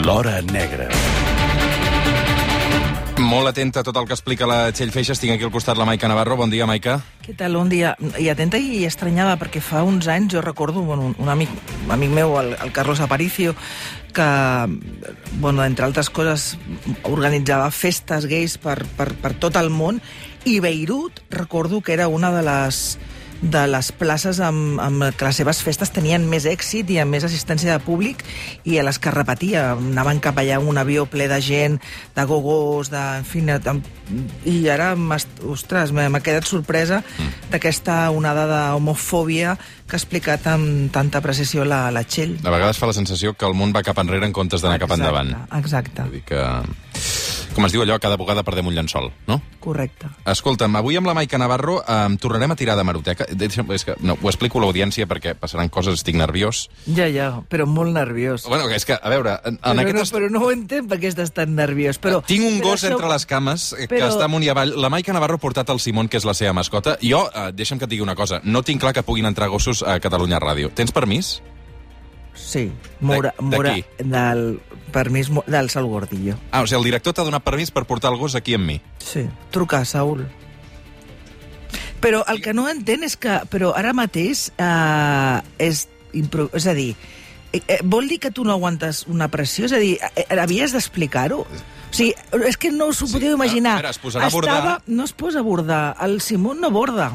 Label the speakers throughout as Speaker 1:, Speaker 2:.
Speaker 1: L'Hora Negra.
Speaker 2: Molt atenta a tot el que explica la Txell Feixes. Tinc aquí al costat la Maica Navarro. Bon dia, Maica.
Speaker 3: Què tal? Un dia. I atenta i estranyada, perquè fa uns anys jo recordo bueno, un, un amic, un amic meu, el, el Carlos Aparicio, que, bueno, entre altres coses, organitzava festes gais per, per, per tot el món, i Beirut, recordo que era una de les de les places amb, amb que les seves festes tenien més èxit i amb més assistència de públic i a les que repetia. Anaven cap allà amb un avió ple de gent, de gogos, de, en fi, de, i ara, ostres, m'ha quedat sorpresa mm. d'aquesta onada d'homofòbia que ha explicat amb tanta precisió la, la Txell.
Speaker 2: A vegades fa la sensació que el món va cap enrere en comptes d'anar cap endavant.
Speaker 3: Exacte.
Speaker 2: Vull dir que com es diu allò, cada vegada perdem un llençol, no?
Speaker 3: Correcte.
Speaker 2: Escolta'm, avui amb la Maica Navarro eh, tornarem a tirar de maroteca. És que, no, ho explico a l'audiència perquè passaran coses, estic nerviós.
Speaker 3: Ja, ja, però molt nerviós.
Speaker 2: Bueno, és que, a veure... En,
Speaker 3: però, aquest no, est... però no ho entenc perquè estàs tan nerviós. Però,
Speaker 2: Tinc un
Speaker 3: però
Speaker 2: gos
Speaker 3: això...
Speaker 2: entre les cames però... que està amunt i avall. La Maica Navarro ha portat el Simón, que és la seva mascota. Jo, eh, deixa'm que et digui una cosa, no tinc clar que puguin entrar gossos a Catalunya Ràdio. Tens permís?
Speaker 3: Sí, Mora,
Speaker 2: de,
Speaker 3: Mora, del permís del Saul Gordillo.
Speaker 2: Ah, o sigui, el director t'ha donat permís per portar el gos aquí amb mi.
Speaker 3: Sí, trucar, Saúl. Però el que no entén és que... Però ara mateix eh, és, impro, és a dir, eh, eh, vol dir que tu no aguantes una pressió? És a dir, eh, havies d'explicar-ho? O sigui, és que no us ho
Speaker 2: Sí,
Speaker 3: podeu imaginar.
Speaker 2: a veure, es posarà a
Speaker 3: Estava,
Speaker 2: bordar.
Speaker 3: No es posa a bordar. El Simón no borda.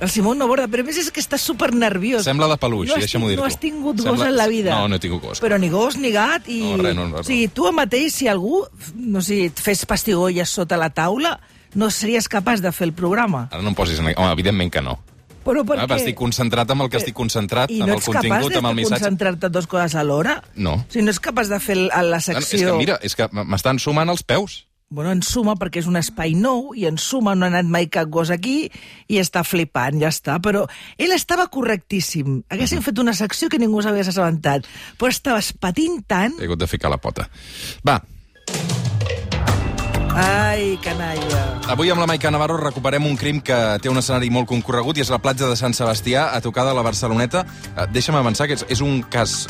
Speaker 3: El Simón no borda, però a més és que està super nerviós.
Speaker 2: Sembla de peluix,
Speaker 3: no
Speaker 2: deixa'm-ho dir-t'ho.
Speaker 3: No has tingut
Speaker 2: Sembla-
Speaker 3: gos en la vida.
Speaker 2: No, no he tingut gos.
Speaker 3: Però ni gos ni gat. I...
Speaker 2: No, res, no, no, no.
Speaker 3: O sigui, tu mateix, si algú no sé, et fes pastigolles sota la taula, no series capaç de fer el programa.
Speaker 2: Ara no em posis... En... Home, evidentment que no.
Speaker 3: Però per
Speaker 2: Ah,
Speaker 3: què?
Speaker 2: estic concentrat amb el que estic concentrat,
Speaker 3: I
Speaker 2: amb
Speaker 3: no
Speaker 2: el
Speaker 3: ets capaç
Speaker 2: contingut,
Speaker 3: de
Speaker 2: amb el missatge.
Speaker 3: concentrar-te en dues coses alhora?
Speaker 2: No.
Speaker 3: Si no ets capaç de fer la
Speaker 2: No, no, és
Speaker 3: secció...
Speaker 2: que, mira, és que m'estan sumant els peus.
Speaker 3: Bueno, en suma, perquè és un espai nou, i en suma no ha anat mai cap gos aquí, i està flipant, ja està. Però ell estava correctíssim. Haguéssim fet una secció que ningú s'hagués assabentat. Però estaves patint tant...
Speaker 2: He hagut de ficar la pota. Va,
Speaker 3: Ai, canalla.
Speaker 2: avui amb la Maica Navarro recuperem un crim que té un escenari molt concorregut i és la platja de Sant Sebastià, a tocar de la Barceloneta. Eh, Deixa'm avançar, que és, és un cas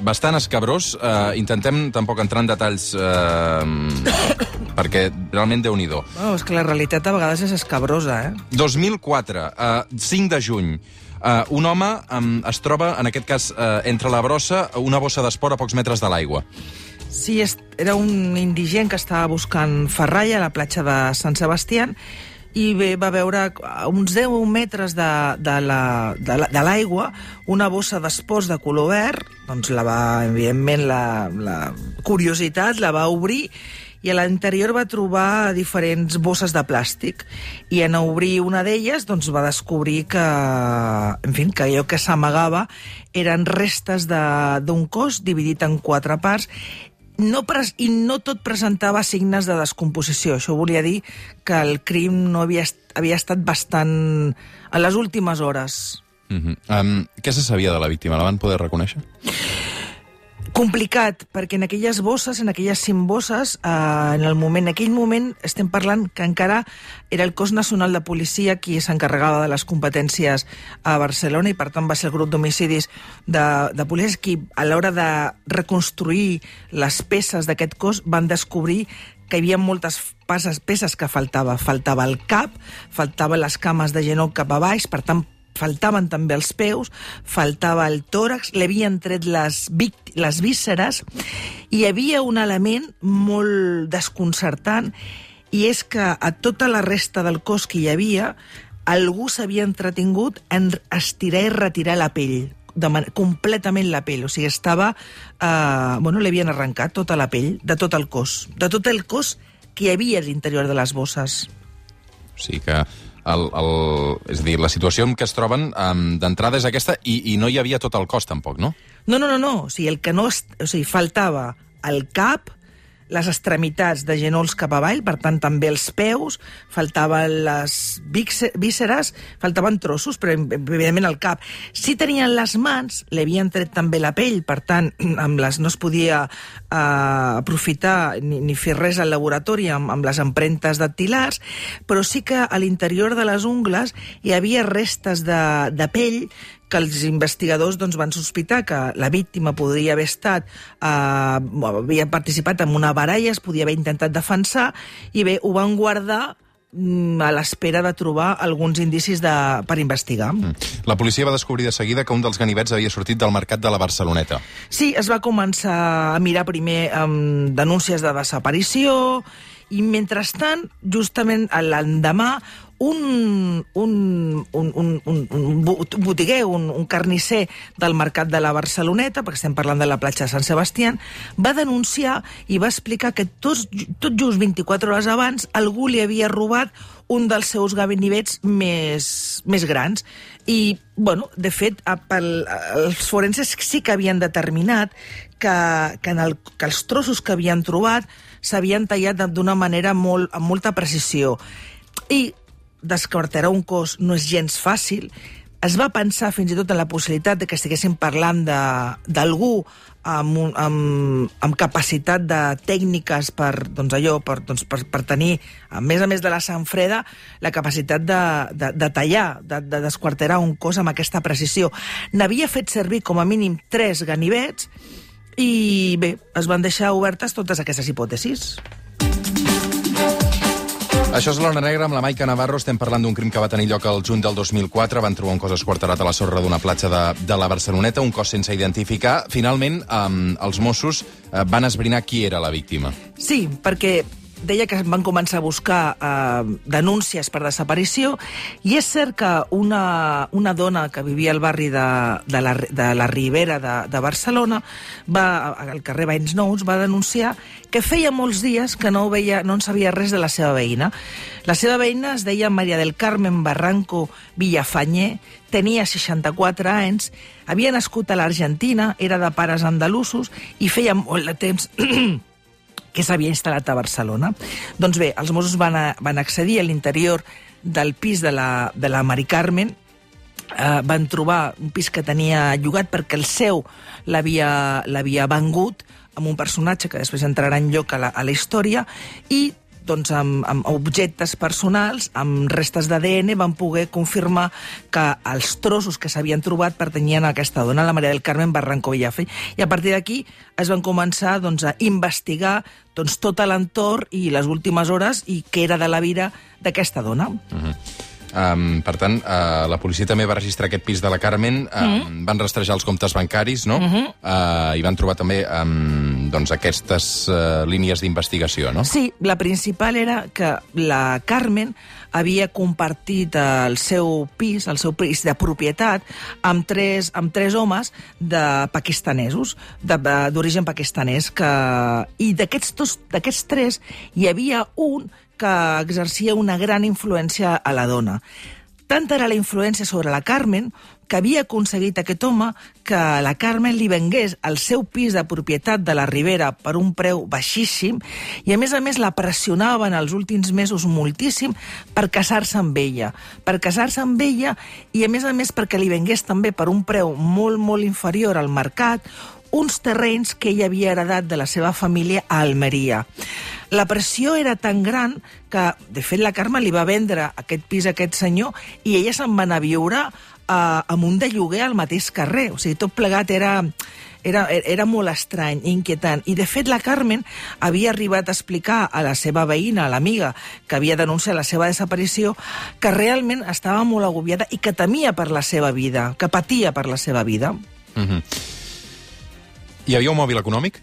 Speaker 2: bastant escabrós. Eh, intentem tampoc entrar en detalls eh, perquè realment déu nhi
Speaker 3: Bueno, és que la realitat a vegades és escabrosa, eh?
Speaker 2: 2004, eh, 5 de juny, eh, un home eh, es troba, en aquest cas, eh, entre la brossa, una bossa d'esport a pocs metres de l'aigua.
Speaker 3: Sí, era un indigent que estava buscant ferralla a la platja de Sant Sebastià i bé, va veure a uns 10 metres de, de la- de la- de l'aigua una bossa d'esports de color verd, doncs la va, evidentment, la, la curiositat la va obrir i a l'interior va trobar diferents bosses de plàstic i en obrir una d'elles doncs, va descobrir que, en fi, que allò que s'amagava eren restes d'un cos dividit en quatre parts no pres i no tot presentava signes de descomposició. Això volia dir que el crim no havia, havia estat bastant... a les últimes hores.
Speaker 2: Uh -huh. um, què se sabia de la víctima? La van poder reconèixer?
Speaker 3: Complicat, perquè en aquelles bosses, en aquelles cinc bosses, eh, en el moment, en aquell moment estem parlant que encara era el cos nacional de policia qui s'encarregava de les competències a Barcelona i per tant va ser el grup d'homicidis de, de policies qui a l'hora de reconstruir les peces d'aquest cos van descobrir que hi havia moltes peces, peces que faltava. Faltava el cap, faltaven les cames de genoll cap a baix, per tant faltaven també els peus, faltava el tòrax, li havien tret les, les vísceres, i hi havia un element molt desconcertant, i és que a tota la resta del cos que hi havia, algú s'havia entretingut en estirar i retirar la pell, de man completament la pell, o sigui, estava... Eh, bueno, li havien arrencat tota la pell, de tot el cos, de tot el cos que hi havia a l'interior de les bosses.
Speaker 2: O sigui que... El, el, és a dir, la situació en què es troben um, d'entrada és aquesta i, i no hi havia tot el cos, tampoc, no?
Speaker 3: No, no, no, no. O sigui, el que no... O sigui, faltava el cap, les extremitats de genolls cap avall, per tant, també els peus, faltaven les vísceres, faltaven trossos, però evidentment el cap. Si tenien les mans, li havien tret també la pell, per tant, amb les no es podia eh, aprofitar ni, ni fer res al laboratori amb, amb les empremtes dactilars, però sí que a l'interior de les ungles hi havia restes de, de pell que els investigadors doncs, van sospitar que la víctima podria haver estat, eh, havia participat en una baralla, es podia haver intentat defensar, i bé, ho van guardar mm, a l'espera de trobar alguns indicis de, per investigar. Mm.
Speaker 2: La policia va descobrir de seguida que un dels ganivets havia sortit del mercat de la Barceloneta.
Speaker 3: Sí, es va començar a mirar primer amb denúncies de desaparició i mentrestant, justament l'endemà, un, un, un, un, un, un botiguer, un, un carnisser del mercat de la Barceloneta, perquè estem parlant de la platja de Sant Sebastià, va denunciar i va explicar que tot, tot just 24 hores abans algú li havia robat un dels seus gabinets més, més grans. I, bueno, de fet, pel, els forenses sí que havien determinat que, que, en el, que els trossos que havien trobat s'havien tallat d'una manera molt, amb molta precisió. I descartarà un cos no és gens fàcil. Es va pensar fins i tot en la possibilitat de que estiguéssim parlant d'algú amb, un, amb, amb capacitat de tècniques per, doncs allò, per, doncs per, per tenir, a més a més de la sang freda, la capacitat de, de, de tallar, de, de desquarterar un cos amb aquesta precisió. N'havia fet servir com a mínim tres ganivets i bé, es van deixar obertes totes aquestes hipòtesis.
Speaker 2: Això és l'Hora Negra amb la Maica Navarro. Estem parlant d'un crim que va tenir lloc el juny del 2004. Van trobar un cos esquarterat a la sorra d'una platja de, de la Barceloneta, un cos sense identificar. Finalment, um, els Mossos uh, van esbrinar qui era la víctima.
Speaker 3: Sí, perquè deia que van començar a buscar eh, denúncies per desaparició i és cert que una, una dona que vivia al barri de, de, la, de la Ribera de, de Barcelona va, al carrer Bains Nous va denunciar que feia molts dies que no, veia, no en sabia res de la seva veïna. La seva veïna es deia Maria del Carmen Barranco Villafanyer, tenia 64 anys, havia nascut a l'Argentina, era de pares andalusos i feia molt de temps que s'havia instal·lat a Barcelona. Doncs bé, els Mossos van, a, van accedir a l'interior del pis de la, de la Mari Carmen, eh, van trobar un pis que tenia llogat perquè el seu l'havia vengut amb un personatge que després entrarà en lloc a la, a la història i doncs, amb, amb objectes personals, amb restes d'ADN, van poder confirmar que els trossos que s'havien trobat pertanyien a aquesta dona, la Maria del Carmen Barranco Villafe. I a partir d'aquí es van començar doncs, a investigar doncs, tot l'entorn i les últimes hores i què era de la vida d'aquesta dona. Uh
Speaker 2: -huh. Um, per tant, uh, la policia també va registrar aquest pis de la Carmen, um, mm van rastrejar els comptes bancaris, no? Mm -hmm. uh, I van trobar també um, doncs aquestes uh, línies d'investigació, no?
Speaker 3: Sí, la principal era que la Carmen havia compartit el seu pis, el seu pis de propietat, amb tres, amb tres homes de pakistanesos, d'origen pakistanès, que... i d'aquests tres hi havia un que exercia una gran influència a la dona. Tanta era la influència sobre la Carmen que havia aconseguit aquest home que la Carmen li vengués el seu pis de propietat de la Ribera per un preu baixíssim i, a més a més, la pressionava en els últims mesos moltíssim per casar-se amb ella. Per casar-se amb ella i, a més a més, perquè li vengués també per un preu molt, molt inferior al mercat uns terrenys que ella havia heredat de la seva família a Almeria. La pressió era tan gran que, de fet, la Carme li va vendre aquest pis a aquest senyor i ella se'n va anar a viure eh, amb un de lloguer al mateix carrer. O sigui, tot plegat era, era, era molt estrany, inquietant. I, de fet, la Carmen havia arribat a explicar a la seva veïna, a l'amiga, que havia denunciat la seva desaparició, que realment estava molt agobiada i que temia per la seva vida, que patia per la seva vida. Mm -hmm.
Speaker 2: Hi havia un mòbil econòmic?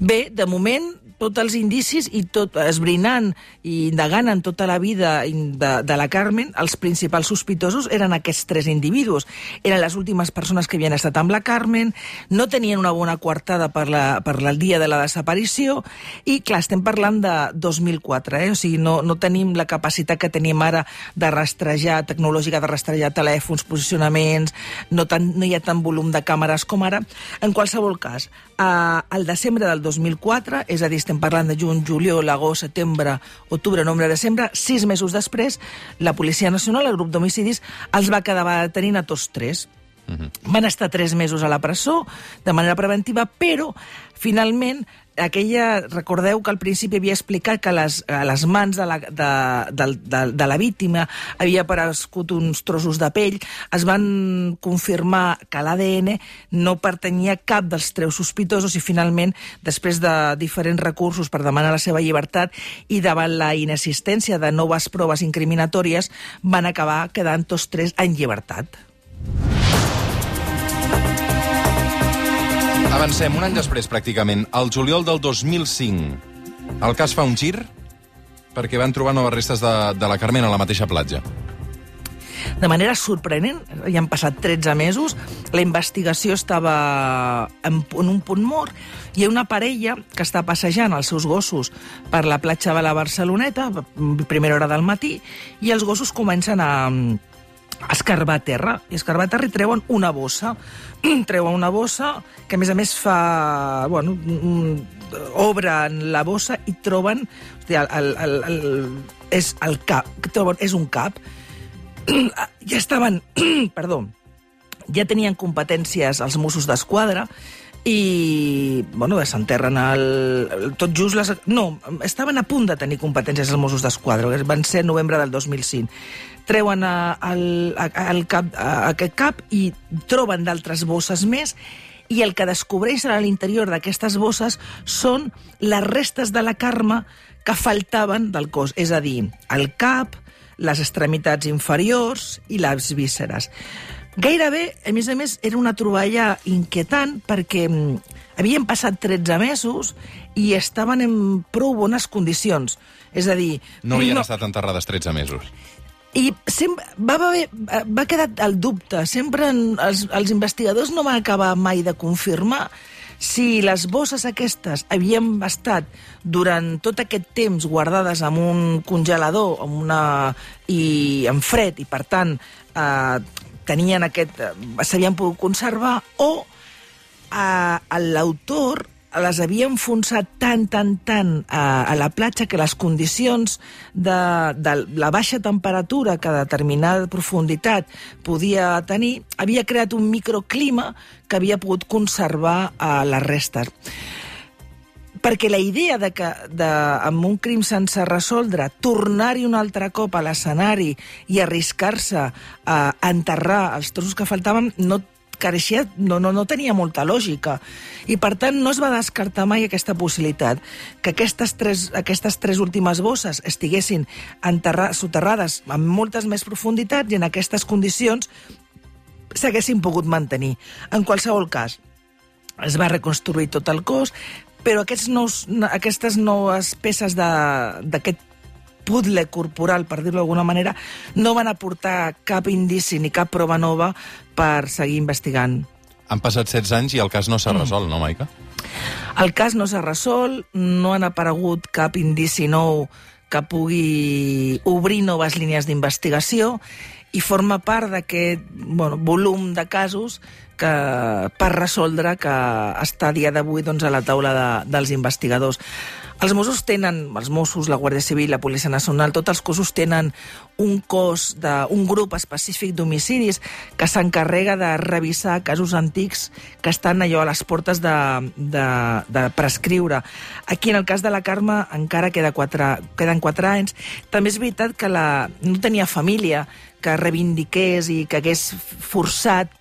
Speaker 3: Bé, de moment tots els indicis i tot esbrinant i indagant en tota la vida de, de la Carmen, els principals sospitosos eren aquests tres individus. Eren les últimes persones que havien estat amb la Carmen, no tenien una bona coartada per, la, per el dia de la desaparició i, clar, estem parlant de 2004, eh? o sigui, no, no tenim la capacitat que tenim ara de rastrejar, tecnològica de rastrejar telèfons, posicionaments, no, tan, no hi ha tant volum de càmeres com ara. En qualsevol cas, al desembre del 2004, és a dir, estem parlant de juny, juliol, agost, setembre, octubre, novembre, desembre, sis mesos després, la Policia Nacional, el grup d'homicidis, els va quedar detenint a tots tres. Van estar tres mesos a la presó de manera preventiva, però finalment aquella, recordeu que al principi havia explicat que les, a les mans de la, de, de, de, de la víctima havia aparegut uns trossos de pell, es van confirmar que l'ADN no pertanyia a cap dels treus sospitosos i finalment, després de diferents recursos per demanar la seva llibertat i davant la inexistència de noves proves incriminatòries, van acabar quedant tots tres en llibertat.
Speaker 2: Avancem, un any després, pràcticament, al juliol del 2005. El cas fa un gir perquè van trobar noves restes de, de la Carmen a la mateixa platja.
Speaker 3: De manera sorprenent, ja han passat 13 mesos, la investigació estava en, en un punt mort, hi ha una parella que està passejant els seus gossos per la platja de la Barceloneta, primera hora del matí, i els gossos comencen a, escarbar terra. I escarbar terra i treuen una bossa. treuen una bossa que, a més a més, fa... Bueno, obren la bossa i troben... Hòstia, el, el, el, és el cap. Troben, és un cap. ja estaven... perdó. Ja tenien competències els Mossos d'Esquadra i, bueno, s'enterren el... Tot just les... No, estaven a punt de tenir competències els Mossos d'Esquadra, van ser novembre del 2005 treuen a, el, a, el cap, a aquest cap i troben d'altres bosses més i el que descobreixen a l'interior d'aquestes bosses són les restes de la Carme que faltaven del cos, és a dir, el cap, les extremitats inferiors i les vísceres. Gairebé, a més a més, era una troballa inquietant perquè mm, havien passat 13 mesos i estaven en prou bones condicions. És a dir...
Speaker 2: No havien no... estat enterrades 13 mesos.
Speaker 3: I sempre, va, haver, va quedar el dubte. Sempre en, els, els investigadors no van acabar mai de confirmar si les bosses aquestes havien estat durant tot aquest temps guardades en un congelador amb una, i en fred i, per tant, eh, tenien aquest... Eh, s'havien pogut conservar o eh, l'autor les havia enfonsat tant, tant, tant a, a la platja que les condicions de, de la baixa temperatura que determinada profunditat podia tenir havia creat un microclima que havia pogut conservar uh, les restes perquè la idea de que de, amb un crim sense resoldre tornar-hi un altre cop a l'escenari i arriscar-se a enterrar els trossos que faltaven no careixia, no, no, no tenia molta lògica. I, per tant, no es va descartar mai aquesta possibilitat que aquestes tres, aquestes tres últimes bosses estiguessin enterra, soterrades amb moltes més profunditats i en aquestes condicions s'haguessin pogut mantenir. En qualsevol cas, es va reconstruir tot el cos, però aquests nous, aquestes noves peces d'aquest puzzle corporal, per dir-ho d'alguna manera, no van aportar cap indici ni cap prova nova per seguir investigant.
Speaker 2: Han passat 16 anys i el cas no s'ha mm. resolt, no, Maica?
Speaker 3: El cas no s'ha resolt, no han aparegut cap indici nou que pugui obrir noves línies d'investigació i forma part d'aquest bueno, volum de casos que, per resoldre que està dia d'avui doncs, a la taula de, dels investigadors. Els Mossos tenen, els Mossos, la Guàrdia Civil, la Policia Nacional, tots els cossos tenen un cos, de, un grup específic d'homicidis que s'encarrega de revisar casos antics que estan allò a les portes de, de, de prescriure. Aquí, en el cas de la Carme, encara queda quatre, queden quatre anys. També és veritat que la, no tenia família, que reivindiqués i que hagués forçat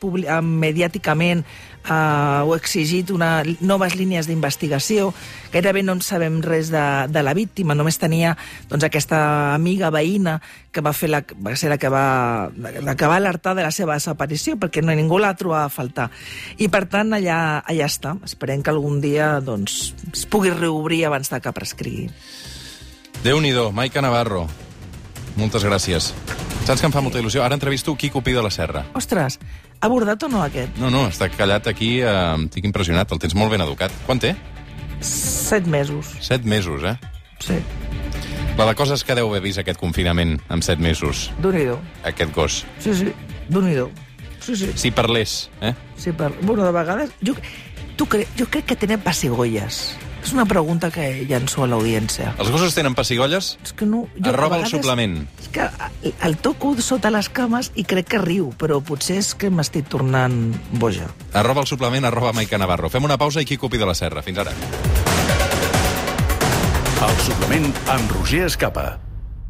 Speaker 3: mediàticament eh, o exigit una, noves línies d'investigació. Gairebé no en sabem res de, de la víctima, només tenia doncs, aquesta amiga veïna que va, fer la, va ser la que va, la que va alertar de la seva desaparició, perquè no, ningú la trobava a faltar. I, per tant, allà, allà està. Esperem que algun dia doncs, es pugui reobrir abans de que prescrigui.
Speaker 2: Déu-n'hi-do, Maica Navarro. Moltes gràcies. Saps que em fa molta il·lusió? Ara entrevisto Quico Pi de la Serra.
Speaker 3: Ostres, abordat o no aquest?
Speaker 2: No, no, està callat aquí, eh, estic impressionat, el tens molt ben educat. Quan té?
Speaker 3: Set mesos.
Speaker 2: Set mesos, eh?
Speaker 3: Sí.
Speaker 2: La de coses que deu haver vist aquest confinament amb set mesos.
Speaker 3: déu nhi
Speaker 2: Aquest gos.
Speaker 3: Sí, sí, déu nhi Sí, sí.
Speaker 2: Si parlés, eh?
Speaker 3: Sí, per... Bueno, de vegades... Jo, tu cre... jo crec que tenen pessigolles. És una pregunta que llanço a l'audiència.
Speaker 2: Els gossos tenen pessigolles?
Speaker 3: És que no...
Speaker 2: Arroba
Speaker 3: a
Speaker 2: el suplement.
Speaker 3: És que el toco sota les cames i crec que riu, però potser és que m'estic tornant boja.
Speaker 2: Arroba el suplement, arroba Maica Navarro. Fem una pausa i qui copi de la serra. Fins ara.
Speaker 1: El suplement amb Roger Escapa.